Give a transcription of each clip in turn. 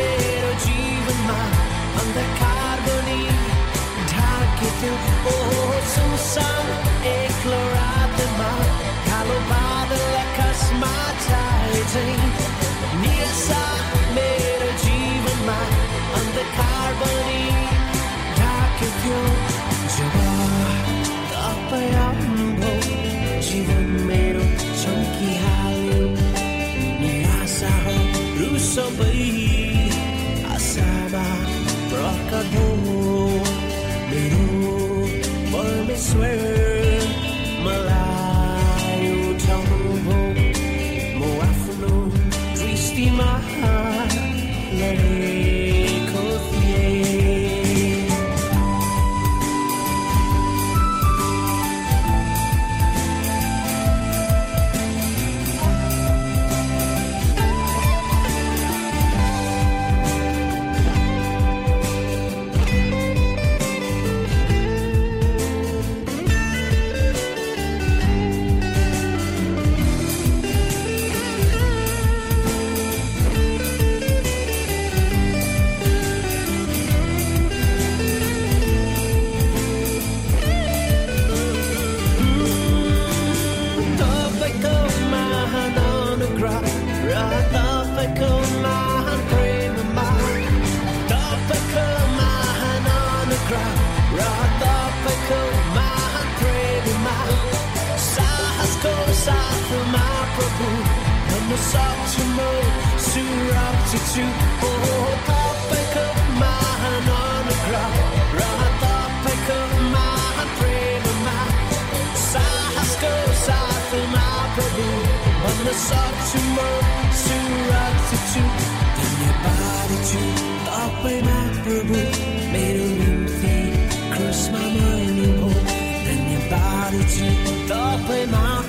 मलाई उठाउनु भो म आफ्नो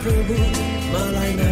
प्रभु मलाई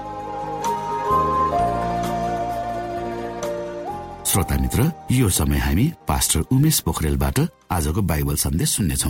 श्रोता मित्र यो समय हामी पास्टर उमेश पोखरेलबाट आजको बाइबल सन्देश सुन्नेछौ।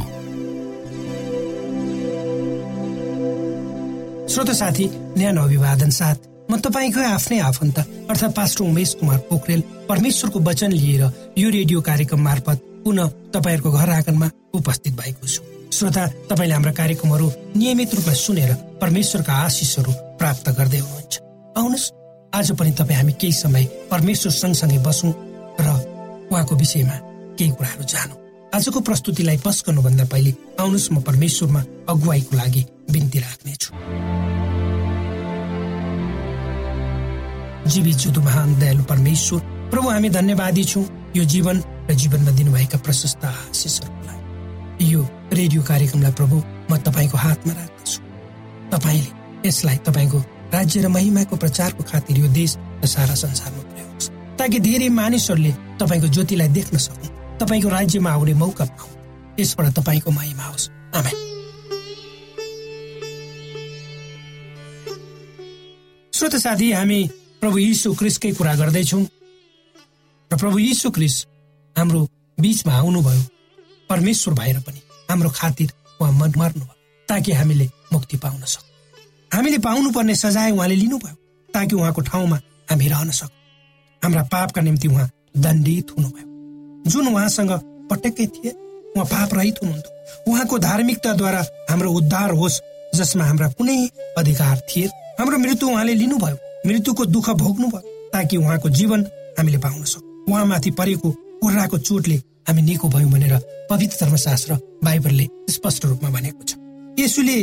श्रोत साथी न्यानो अभिवादन साथ म तपाईँकै आफ्नै आफन्त अर्थात् पास्टर उमेश कुमार पोखरेल परमेश्वरको वचन लिएर यो रेडियो कार्यक्रम मार्फत पुनः तपाईँहरूको घर आँगनमा उपस्थित भएको छु। श्रोता तपाईँले हाम्रा कार्यक्रमहरू नियमित रूपमा सुनेर परमेश्वरका आशिषहरू प्राप्त गर्दै हुनुहुन्छ। आउनुहोस् आज पनि तपाईँ हामी केही समय परमेश्वर सँगसँगै बसौँ र उहाँको विषयमा केही कुराहरू जानौँ। आजको प्रस्तुतिलाई पस गर्नुभन्दा पहिले आउनुहोस् म परमेश्वरमा अगुवाईको लागि बिन्ती राख्नेछु। जीवित जुदु महान दयालु परमेश्वर प्रभु हामी धन्यवादी छौँ। यो जीवन र जीवनमा दिनुभएका प्रशस्त आशिषहरूको लागि यो रेडियो कार्यक्रमलाई प्रभु म तपाईँको हातमा राख्दछु। तपाईँले यसलाई तपाईँको राज्य र महिमाको प्रचारको खातिर यो देश र सारा संसारमा पुर्याउनुहोस् ताकि धेरै मानिसहरूले तपाईँको ज्योतिलाई देख्न सकुन्। तपाईँको राज्यमा आउने मौका पाउन्। यसबाट तपाईँको महिमा होस् आमेन। श्रोत साथी हामी प्रभु यीशु क्रिस्टकै कुरा गर्दैछौँ। र प्रभु यीशु क्रिस्ट हाम्रो बीचमा आउनुभयो। परमेश्वर भएर पनि हाम्रो खातिर उहाँ मन मर्नुभयो। ताकि हामीले मुक्ति पाउन सकौँ हामीले पाउनुपर्ने सजाय उहाँले लिनुभयो ताकि उहाँको ठाउँमा हामी रहन सकौँ। हाम्रा पापका निम्ति उहाँ दण्डित हुनुभयो। जुन उहाँसँग पटक्कै थिए उहाँ पाप रहित हुनुहुन्थ्यो। उहाँको धार्मिकताद्वारा हाम्रो उद्धार होस् जसमा हाम्रा कुनै अधिकार थिए। हाम्रो मृत्यु उहाँले लिनुभयो। मृत्युको दुःख भोग्नुभयो ताकि उहाँको जीवन हामीले पाउन सकौँ। उहाँमाथि परेको कुर्राको चोटले हामी निको भयौँ भनेर पवित्र धर्मशास्त्र बाइबलले स्पष्ट रूपमा भनेको छ। यसुले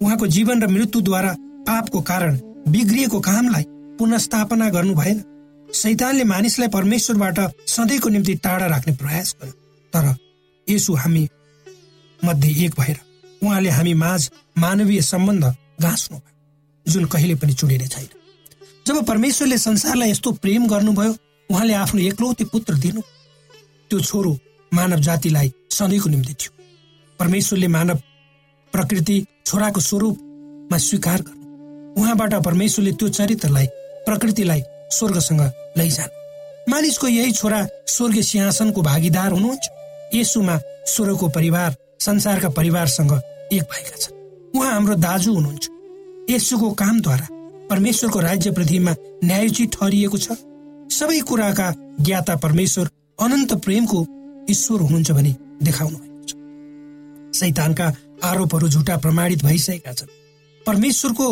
उहाँको जीवन र मृत्युद्वारा पापको कारण बिग्रिएको कामलाई पुनस्थापना गर्नु भएन। शैतानले मानिसलाई परमेश्वरबाट सधैँको निम्ति टाढा राख्ने प्रयास गर्यो। तर यसु हामी मध्ये एक भएर उहाँले हामी माझ मानवीय सम्बन्ध गाँच्नु भयो जुन कहिले पनि चुडिने छैन। जब परमेश्वरले संसारलाई यस्तो प्रेम गर्नुभयो उहाँले आफ्नो एकलौते पुत्र दिनु। त्यो छोरो मानव जातिलाई सधैँको निम्ति थियो। परमेश्वरले मानव प्रकृति छोराको स्वरूपमा स्वीकार गर्नु। उहाँबाट परमेश्वरले त्यो चरित्रलाई प्रकृतिलाई स्वर्गसँग लैजानु। मानिसको यही छोरा स्वर्गीय सिंहासनको भागीदार हुनुहुन्छ। यसुमा स्वर्गको परिवार संसारका परिवारसँग एक भएका छन्। उहाँ हाम्रो दाजु हुनुहुन्छ। यसुको कामद्वारा परमेश्वरको राज्य पृथ्वीमा न्यायोचित ठहरिएको छ। सबै कुराका ज्ञाता परमेश्वर अनन्त प्रेमको ईश्वर हुनुहुन्छ भने देखाउनु भएको छ। सैतानका आरोपहरू झुटा प्रमाणित भइसकेका छन्। परमेश्वरको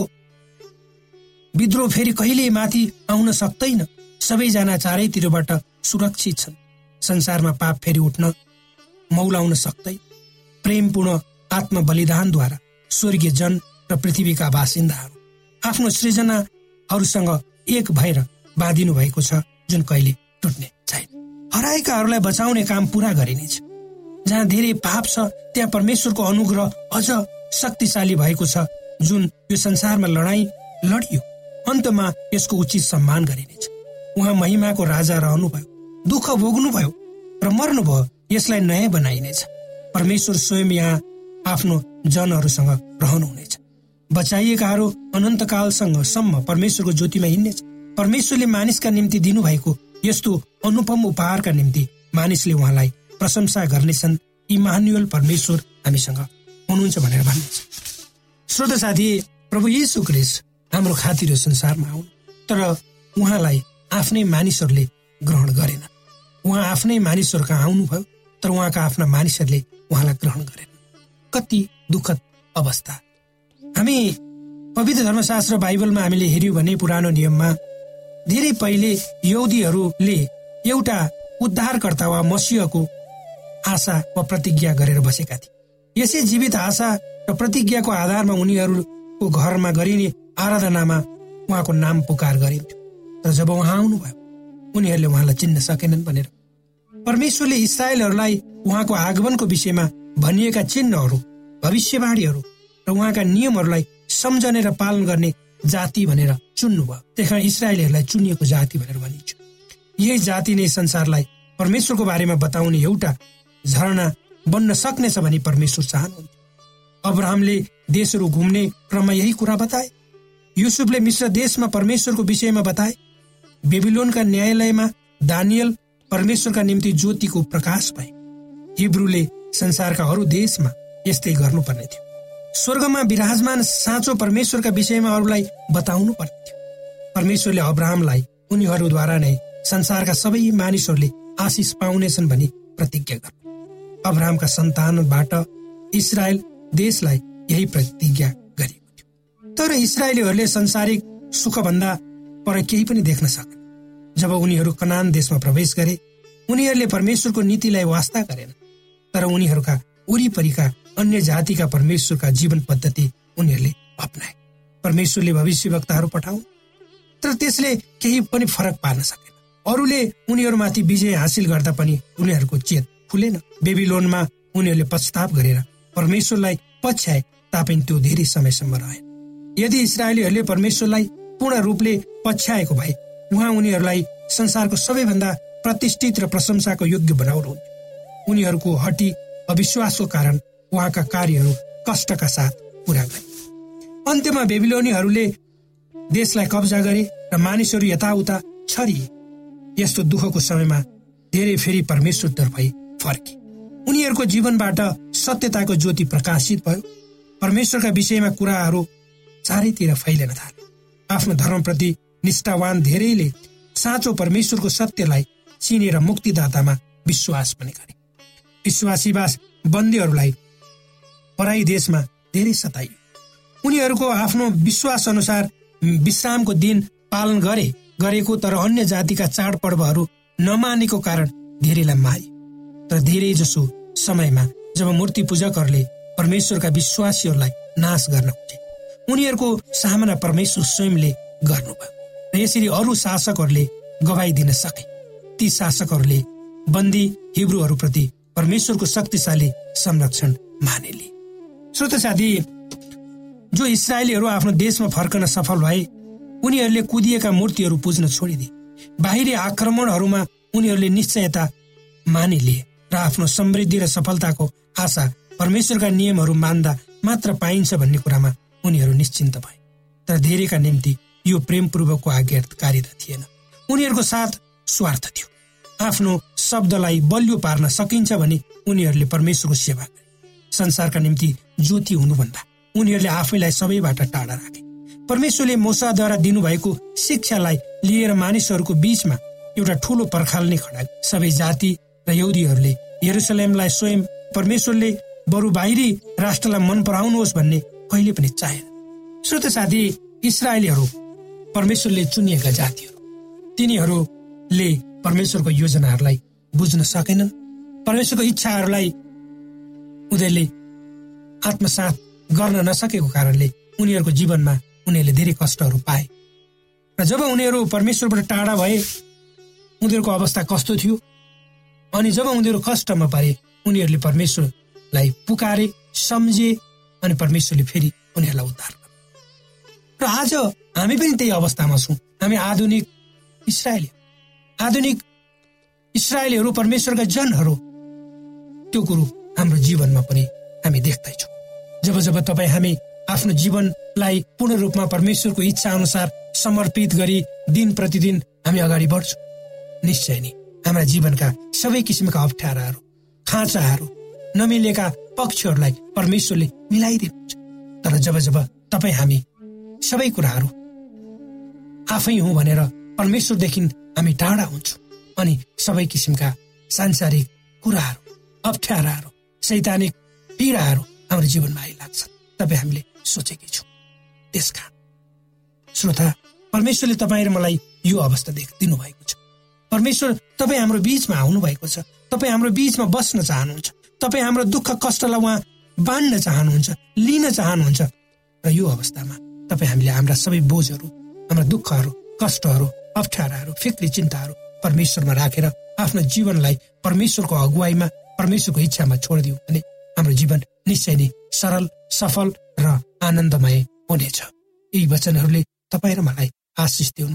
विद्रोह फेरि कहिले माथि आउन सक्दैन। सबैजना चारैतिरबाट सुरक्षित छन्। संसारमा पाप फेरि उठ्न मौलाउन सक्दै प्रेमपूर्ण आत्म बलिदानद्वारा स्वर्गीय जन र पृथ्वीका बासिन्दाहरू आफ्नो सृजनाहरूसँग एक भएर बाँधिनु भएको छ जुन कहिले टुट्ने छैन। हराएकाहरूलाई बचाउने काम पूरा गरिनेछ। जहाँ धेरै पाप छ त्यहाँ परमेश्वरको अनुग्रह अझ शक्तिशाली भएको छ जुन यो संसारमा लडाई लडियो। अन्तमा यसको उचित सम्मान गरिनेछ। उहाँ महिमाको राजा रहनुभयो दुःख भोग्नुभयो र मर्नुभयो यसलाई नयाँ बनाइनेछ। परमेश्वर स्वयं यहाँ आफ्नो जनहरूसँग रहनुहुनेछ। बचाइएकाहरू अनन्तकालसँग सम्म परमेश्वरको ज्योतिमा हिँड्नेछ। परमेश्वरले मानिसका निम्ति दिनुभएको यस्तो अनुपम उपहारका निम्ति मानिसले उहाँलाई प्रशंसा गर्नेछन् इमानुअल परमेश्वर हामीसँग हुनुहुन्छ भनेर भन्नेछ। श्रोत साथी प्रभु यीशु क्रिस्ट हाम्रो खातिर यो संसारमा आउनु तर उहाँलाई आफ्नै मानिसहरूले ग्रहण गरेन। उहाँ आफ्नै मानिसहरू कहाँ आउनुभयो तर उहाँका आफ्ना मानिसहरूले उहाँलाई ग्रहण गरेन। कति दुःखद अवस्था। हामी पवित्र धर्मशास्त्र बाइबलमा हामीले हेऱ्यौँ भने पुरानो नियममा धेरै पहिले यौदीहरूले एउटा उद्धारकर्ता वा मसिहको आशा वा प्रतिज्ञा गरेर बसेका थिए। यसै जीवित आशा र प्रतिज्ञाको आधारमा उनीहरूको घरमा गरिने आराधनामा उहाँको नाम पुकार गरिन्थ्यो। तर जब उहाँ आउनुभयो उनीहरूले उहाँलाई चिन्न सकेनन् भनेर। परमेश्वरले इसरायलहरूलाई उहाँको आगमनको विषयमा भनिएका चिन्हहरू भविष्यवाणीहरू र उहाँका नियमहरूलाई सम्झने र पालन गर्ने जाति भनेर चुन्नुभयो। त्यस कारण इसरायलीहरूलाई चुनिएको जाति भनेर भनिन्छ। यही जाति नै संसारलाई परमेश्वरको बारेमा बताउने एउटा झरना बन्न सक्नेछ भनी परमेश्वर चाहनुहुन्थ्यो अब्राहमले देशहरू घुम्ने क्रममा यही कुरा बताए। युसुफले मिश्र देशमा परमेश्वरको विषयमा बताए। बेबिलोनका न्यायालयमा दानियल परमेश्वरका निम्ति ज्योतिको प्रकाश भए। हिब्रूले संसारका अरू देशमा यस्तै गर्नुपर्ने थियो। स्वर्गमा विराजमान साँचो परमेश्वरका विषयमा अरूलाई बताउनु पर्ने थियो। परमेश्वरले अब्राहमलाई उनीहरूद्वारा नै संसारका सबै मानिसहरूले आशिष पाउनेछन् भनी प्रतिज्ञा गर्नु। अब्राहमका सन्तानबाट इसरायल देशलाई यही प्रतिज्ञा गरिएको थियो। तर इसरायलीहरूले संसारिक सुखभन्दा पर केही पनि देख्न सके जब उनीहरू कनान देशमा प्रवेश गरे उनीहरूले परमेश्वरको नीतिलाई वास्ता गरेन। तर उनीहरूका वरिपरिका अन्य जातिका परमेश्वरका जीवन पद्धति उनीहरूले अप्नाए। परमेश्वरले भविष्यवक्ताहरू पठाउ तर त्यसले केही पनि फरक पार्न सकेन। अरूले उनीहरूमाथि विजय हासिल गर्दा पनि उनीहरूको चेत खुलेन बेबिलोनमा उनीहरूले पश्चाताप गरेर परमेश्वरलाई पछ्याए तापनि त्यो धेरै समयसम्म रहे यदि इसरायलीहरूले परमेश्वरलाई पूर्ण रूपले पछ्याएको भए उहाँ उनीहरूलाई संसारको सबैभन्दा प्रतिष्ठित र प्रशंसाको योग्य बनाउनुहुन्थ्यो उनीहरूको हटी अविश्वासको कारण उहाँका कार्यहरू कष्टका साथ पुरा गरे। अन्त्यमा बेबिलोनीहरूले देशलाई कब्जा गरे र मानिसहरू यताउता छरिए। यस्तो दुःखको समयमा धेरै फेरि परमेश्वरतर्फ फर्के। उनीहरूको जीवनबाट सत्यताको ज्योति प्रकाशित भयो। परमेश्वरका विषयमा कुराहरू चारैतिर फैलिन थाले। आफ्नो धर्मप्रति निष्ठावान धेरैले साँचो परमेश्वरको सत्यलाई चिनेर मुक्तिदातामा विश्वास पनि गरे। विश्वासीवास बन्दीहरूलाई पराई देशमा धेरै सताइयो। उनीहरूको आफ्नो विश्वास अनुसार विश्रामको दिन पालन गरे गरेको तर अन्य जातिका चाडपर्वहरू नमानेको कारण धेरैलाई मारे तर धेरै जसो समयमा जब मूर्ति पूजकहरूले परमेश्वरका विश्वासीहरूलाई नाश गर्न खोजे। उनीहरूको सामना परमेश्वर स्वयंले गर्नुभयो र यसरी अरू शासकहरूले गवाई दिन सके। ती शासकहरूले बन्दी हिब्रूहरूप्रति परमेश्वरको शक्तिशाली संरक्षण माने लिए श्रोत साथी जो इसरायलीहरू आफ्नो देशमा फर्कन सफल भए उनीहरूले कुदिएका मूर्तिहरू पुज्न छोडिदिए। बाहिरी आक्रमणहरूमा उनीहरूले निश्चयता मानिलिए र आफ्नो समृद्धि र सफलताको आशा परमेश्वरका नियमहरू मान्दा मात्र पाइन्छ भन्ने कुरामा उनीहरू निश्चिन्त भए। तर धेरैका निम्ति यो प्रेमपूर्वकको आज्ञाकारिता थिएन। उनीहरूको साथ स्वार्थ थियो। आफ्नो शब्दलाई बलियो पार्न सकिन्छ भने उनीहरूले परमेश्वरको सेवा गरे। संसारका निम्ति ज्योति हुनुभन्दा उनीहरूले आफैलाई सबैबाट टाढा राखे। परमेश्वरले मोसाद्वारा दिनुभएको शिक्षालाई लिएर मानिसहरूको बीचमा एउटा ठूलो पर्खाल नै खडा सबै जाति र यौदीहरूले यरुसलेमलाई स्वयं परमेश्वरले बरु बाहिरी राष्ट्रलाई मन पराउनुहोस् भन्ने कहिले पनि चाहेन। श्रोत साथी इसरायलीहरू परमेश्वरले चुनिएका जातिहरू। तिनीहरूले परमेश्वरको योजनाहरूलाई बुझ्न सकेनन्। परमेश्वरको इच्छाहरूलाई उनीहरूले आत्मसात गर्न नसकेको कारणले उनीहरूको जीवनमा उनीहरूले धेरै कष्टहरू पाए। र जब उनीहरू परमेश्वरबाट टाढा भए उनीहरूको अवस्था कस्तो थियो? अनि जब उनीहरू कष्टमा परे उनीहरूले परमेश्वरलाई पुकारे सम्झे अनि परमेश्वरले फेरि उनीहरूलाई उद्धार र आज हामी पनि त्यही अवस्थामा छौँ। हामी आधुनिक इसरायली। आधुनिक इसरायलीहरू परमेश्वरका जनहरू त्यो कुरो हाम्रो जीवनमा पनि हामी देख्दैछौँ। जब जब तपाईँ हामी आफ्नो जीवनलाई पूर्ण रूपमा परमेश्वरको इच्छा अनुसार समर्पित गरी दिन प्रतिदिन हामी अगाडि बढ्छौँ। निश्चय नै। हाम्रा जीवनका सबै किसिमका अप्ठ्याराहरू खाँचाहरू नमिलेका पक्षहरूलाई परमेश्वरले मिलाइदिनुहुन्छ। तर जब जब तपाईँ हामी सबै कुराहरू आफै हौ भनेर परमेश्वरदेखि हामी टाढा हुन्छौँ अनि सबै किसिमका सांसारिक कुराहरू अप्ठ्याराहरू सैद्धान्तिक पीडाहरू हाम्रो जीवनमा आइलाग्छ। तपाईँ हामीले सोचेकै छौँ। त्यस कारण श्रोता परमेश्वरले तपाईँ र मलाई यो अवस्था देख दिनुभएको छ। परमेश्वर तपाईँ हाम्रो बिचमा आउनु भएको छ। तपाईँ हाम्रो बिचमा बस्न चाहनुहुन्छ। तपाईँ हाम्रो दुःख कष्टलाई उहाँ बाँड्न चाहनुहुन्छ लिन चाहनुहुन्छ। र यो अवस्थामा तपाईँ हामीले हाम्रा सबै बोझहरू हाम्रा दुःखहरू कष्टहरू अप्ठ्याराहरू फिक्री चिन्ताहरू परमेश्वरमा राखेर आफ्नो जीवनलाई परमेश्वरको अगुवाईमा परमेश्वरको इच्छामा छोडिदिउँ भने हाम्रो जीवन निश्चय नै सरल सफल र आनन्दमय हुनेछ। यी वचनहरूले तपाईँ र मलाई आशिष दिउन्।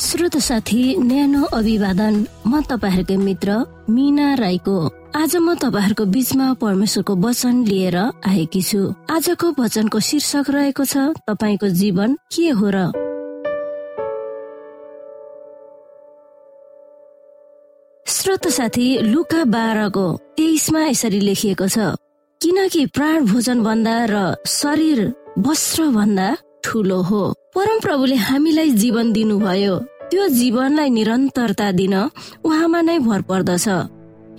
श्रोत साथी न्यानो अभिवादन। म तपाईँहरूकै मित्र मिना राईको। आज म तपाईँहरूको बीचमा परमेश्वरको वचन लिएर आएकी छु। आजको वचनको शीर्षक रहेको छ तपाईँको जीवन के हो र? श्रोत साथी लुका बाह्रको तेइसमा यसरी लेखिएको छ किनकि प्राण भोजन भन्दा र शरीर वस्त्र भन्दा ठुलो हो। परम प्रभुले हामीलाई जीवन दिनुभयो। त्यो जीवनलाई निरन्तरता दिन उहाँमा नै भर पर्दछ।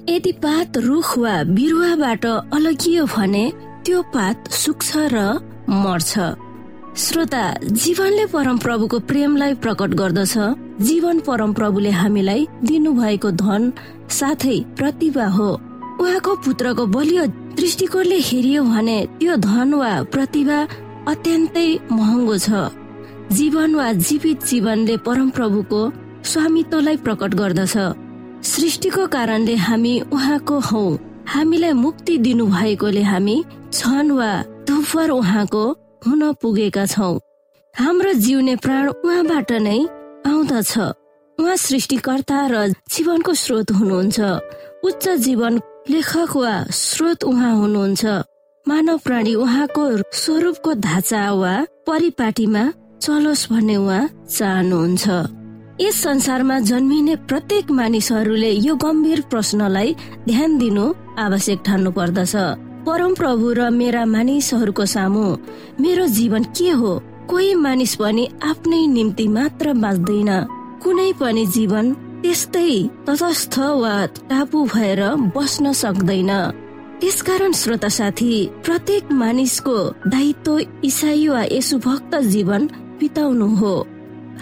यदि पात रुख वा बिरुवाबाट अलगियो भने त्यो पात सुक्छ र मर्छ। श्रोता जीवनले परम प्रभुको प्रेमलाई प्रकट गर्दछ। जीवन परम प्रभुले हामीलाई दिनुभएको धन साथै प्रतिभा हो। उहाँको पुत्रको बलियो दृष्टिकोणले हेरियो भने त्यो धन वा प्रतिभा अत्यन्तै महँगो छ। जीवन वा जीवित जीवनले परम प्रभुको स्वामित्वलाई प्रकट गर्दछ। सृष्टिको कारणले हामी उहाँको हौ। हामीलाई मुक्ति दिनु भएकोले हामी छन् वा दोफर उहाँको हुन पुगेका छौ। हाम्रो जिउने प्राण उहाँबाट नै आउँदछ। उहाँ सृष्टिकर्ता र जीवनको स्रोत हुनुहुन्छ। उच्च जीवन लेखक वा स्रोत उहाँ हुनुहुन्छ। मानव प्राणी उहाँको स्वरूपको ढाँचा वा परिपाटीमा चलोस् भन्ने उहाँ चाहनुहुन्छ। यस संसारमा जन्मिने प्रत्येक मानिसहरूले यो गम्भीर प्रश्नलाई ध्यान दिनु आवश्यक ठान्नु पर्दछ परम प्रभु र मेरा मानिसहरूको सामु मेरो जीवन के हो? कोही मानिस पनि आफ्नै निम्ति मात्र बाँच्दैन। कुनै पनि जीवन त्यस्तै तटस्थ वा टापु भएर बस्न सक्दैन। त्यसकारण श्रोता साथी प्रत्येक मानिसको दायित्व इसाई वा यसु भक्त जीवन बिताउनु हो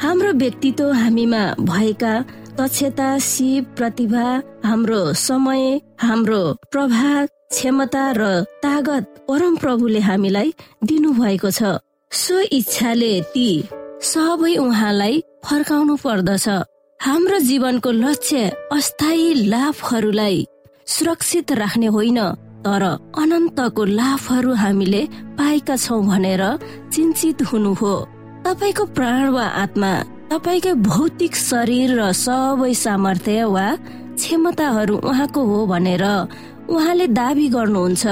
हाम्रो व्यक्तित्व हामीमा भएका दक्षता सिप प्रतिभा हाम्रो समय हाम्रो प्रभाव क्षमता र तागत परम प्रभुले हामीलाई दिनु भएको छ। सो इच्छाले ती सबै उहाँलाई फर्काउनु पर्दछ। हाम्रो जीवनको लक्ष्य अस्थायी लाभहरूलाई सुरक्षित राख्ने होइन तर अनन्तको लाभहरू हामीले पाएका छौ भनेर चिन्तित हुनु हो। तपाईँको प्राण वा आत्मा तपाईँको भौतिक शरीर र सबै सामर्थ्य वा क्षमताहरू उहाँको हो भनेर उहाँले दावी गर्नुहुन्छ।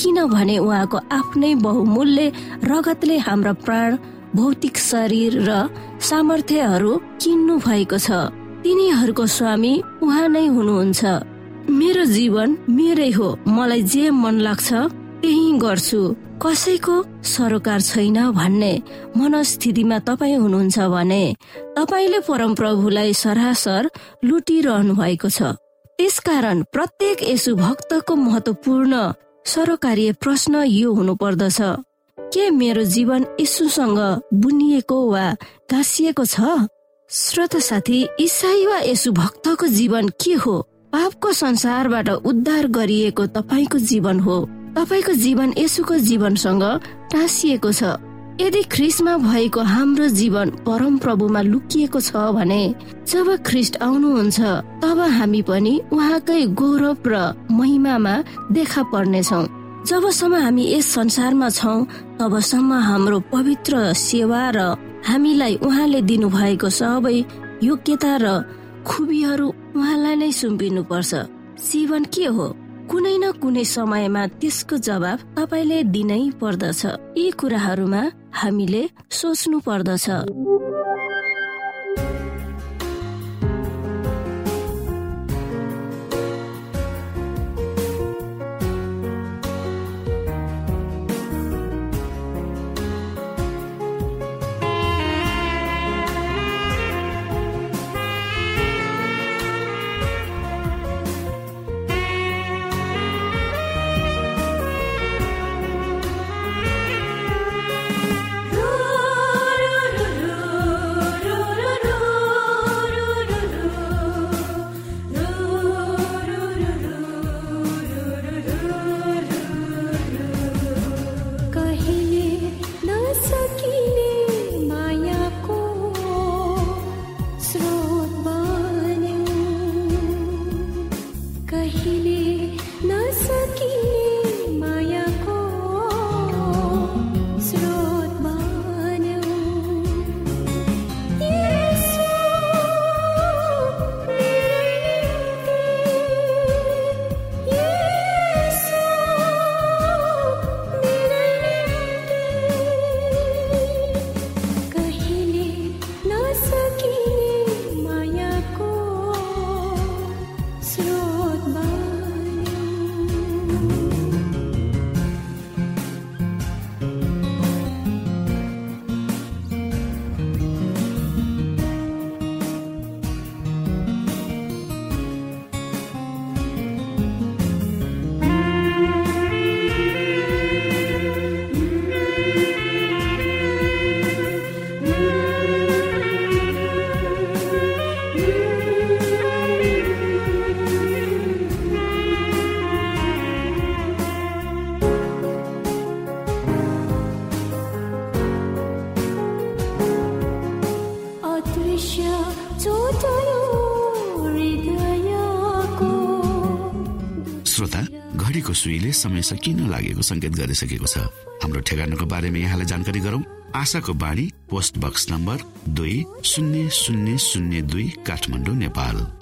किनभने उहाँको आफ्नै बहुमूल्य रगतले हाम्रा प्राण भौतिक शरीर र सामर्थ्यहरू किन्नु भएको छ। तिनीहरूको स्वामी उहाँ नै हुनुहुन्छ। मेरो जीवन मेरै हो। मलाई जे मन लाग्छ त्यही गर्छु। कसैको सरोकार छैन भन्ने मनस्थितिमा तपाईँ हुनुहुन्छ भने तपाईँले परमप्रभुलाई सरासर लुटिरहनु भएको छ। त्यसकारण प्रत्येक यसु भक्तको महत्वपूर्ण सरोकारीय प्रश्न यो हुनु पर्दछ के मेरो जीवन यसुसँग बुनिएको वा गाँसिएको छ? श्रोत साथी इसाई वा यसु भक्तको जीवन के हो? पापको संसारबाट उद्धार गरिएको तपाईँको जीवन हो। तपाईँको जीवन यसुको जीवनसँग टाँसिएको छ। यदि ख्रिस्टमा भएको हाम्रो जीवन परम प्रभुमा लुकिएको छ भने जब ख्रिस्ट आउनुहुन्छ तब हामी पनि उहाँकै गौरव र महिमामा देखा पर्नेछौ। जबसम्म हामी यस संसारमा छौ तबसम्म हाम्रो पवित्र सेवा र हामीलाई उहाँले दिनुभएको सबै योग्यता र खुबीहरू उहाँलाई नै सुम्पिनु पर्छ जीवन के हो? कुनै न कुनै समयमा त्यसको जवाब तपाईँले दिनै पर्दछ। यी कुराहरूमा हामीले सोच्नु पर्दछ। सुईले समय सकिन लागेको संकेत गरिसकेको छ? हाम्रो ठेगानाको बारेमा यहाँलाई जानकारी गरौं। आशाको बाणी पोस्ट बक्स नम्बर दुई शून्य शून्य शून्य दुई काठमाडौँ नेपाल।